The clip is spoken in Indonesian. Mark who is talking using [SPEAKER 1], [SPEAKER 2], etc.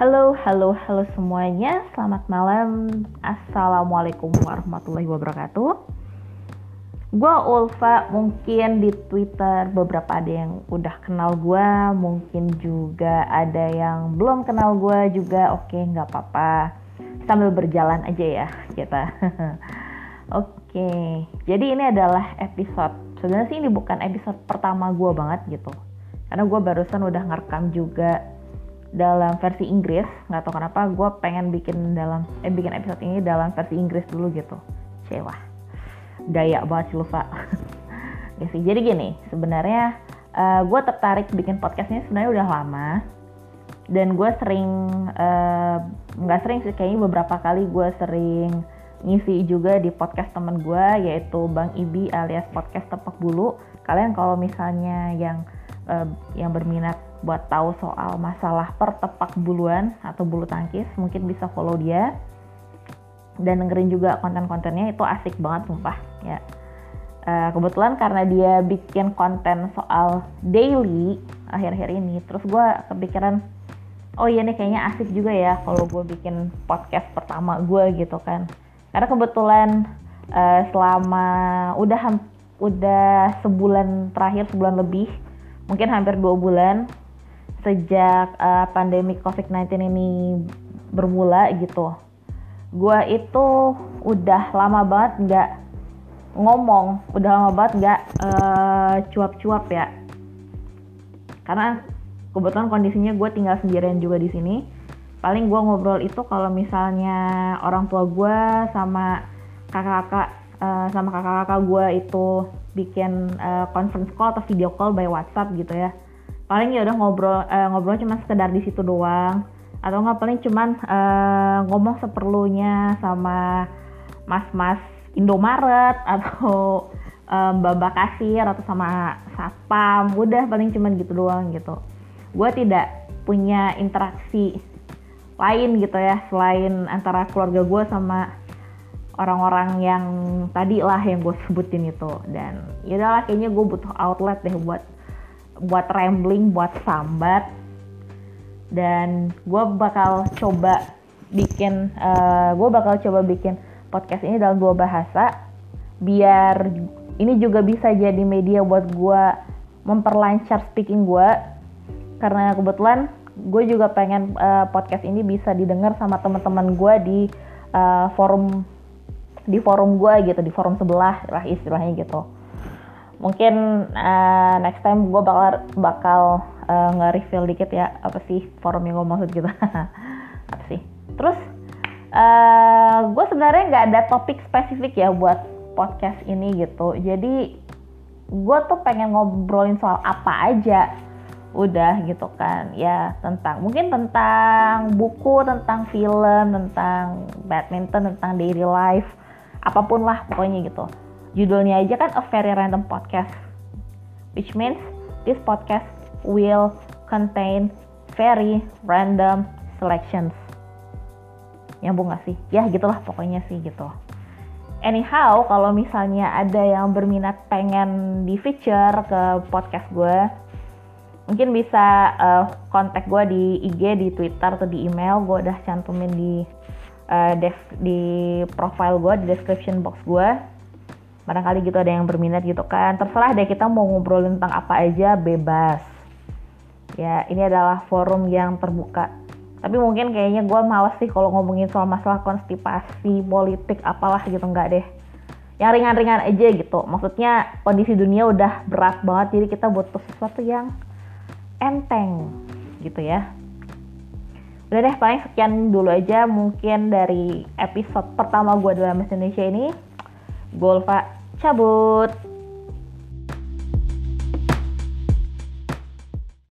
[SPEAKER 1] Halo, halo, halo semuanya. Selamat malam. Assalamualaikum warahmatullahi wabarakatuh. Gue Ulfa, mungkin di Twitter beberapa ada yang udah kenal gue, mungkin juga ada yang belum kenal gue juga. Oke, nggak apa-apa. Sambil berjalan aja ya kita. Oke, jadi ini adalah episode. Sebenarnya sih ini bukan episode pertama gue banget gitu, karena gue barusan udah ngerekam juga dalam versi Inggris nggak tahu kenapa gue pengen bikin dalam eh bikin episode ini dalam versi Inggris dulu gitu. Cewa gaya banget lupa ya sih jadi gini sebenarnya uh, eh, gue tertarik bikin podcast ini sebenarnya udah lama dan gue sering eh, nggak uh, sering sih kayaknya beberapa kali gue sering ngisi juga di podcast temen gue yaitu Bang Ibi alias podcast tepak bulu. Kalian kalau misalnya yang uh, yang berminat buat tahu soal masalah pertepak buluan atau bulu tangkis mungkin bisa follow dia. Dan dengerin juga konten-kontennya itu asik banget sumpah ya. Uh, kebetulan karena dia bikin konten soal daily akhir-akhir ini terus gue kepikiran oh iya nih kayaknya asik juga ya kalau gue bikin podcast pertama gue gitu kan. Karena kebetulan uh, selama udah udah sebulan terakhir sebulan lebih mungkin hampir dua bulan sejak uh, pandemi COVID-19 ini bermula gitu. Gue itu udah lama banget nggak ngomong, udah lama banget nggak uh, cuap-cuap ya. Karena kebetulan kondisinya gue tinggal sendirian juga di sini. Paling gue ngobrol itu kalau misalnya orang tua gue sama kakak-kakak uh, sama kakak-kakak gue itu bikin uh, conference call atau video call by WhatsApp gitu ya paling ya udah ngobrol uh, ngobrol cuma sekedar di situ doang. Atau nggak paling cuman uh, ngomong seperlunya sama mas-mas Indomaret atau um, mbak-mbak kasir atau sama satpam. Udah paling cuman gitu doang gitu. Gue tidak punya interaksi lain gitu ya selain antara keluarga gue sama orang-orang yang tadi lah yang gue sebutin itu. Dan ya udahlah kayaknya gue butuh outlet deh buat buat rambling, buat sambat. Dan gue bakal coba bikin, uh, eh, gue bakal coba bikin podcast ini dalam dua bahasa, biar ini juga bisa jadi media buat gue memperlancar speaking gue. Karena kebetulan gue juga pengen uh, podcast ini bisa didengar sama teman-teman gue di uh, forum di forum gue gitu di forum sebelah lah istilahnya gitu mungkin uh, next time gue bakal bakal uh, nge-reveal dikit ya apa sih forum yang gue maksud gitu. Apa sih? Terus uh, gue sebenarnya nggak ada topik spesifik ya buat podcast ini gitu. Jadi gue tuh pengen ngobrolin soal apa aja udah gitu kan. Ya tentang mungkin tentang buku tentang film tentang badminton tentang daily life apa pun lah pokoknya gitu Judulnya aja kan a very random podcast. Which means this podcast will contain very random selections. Nyambung gak sih? Ya gitulah pokoknya sih gitu. Anyhow, kalau misalnya ada yang berminat pengen di feature ke podcast gue, mungkin bisa uh, kontak gue di IG, di Twitter atau di email. Gue udah cantumin di uh, di profile gue, di description box gue barangkali gitu ada yang berminat gitu kan. Terserah deh kita mau ngobrolin tentang apa aja bebas. Ya ini adalah forum yang terbuka. Tapi mungkin kayaknya gue males sih kalau ngomongin soal masalah konstipasi politik apalah gitu nggak deh. Yang ringan-ringan aja gitu. Maksudnya kondisi dunia udah berat banget jadi kita butuh sesuatu yang enteng gitu ya. Udah deh paling sekian dulu aja mungkin dari episode pertama gue dalam Indonesia ini lupa cabut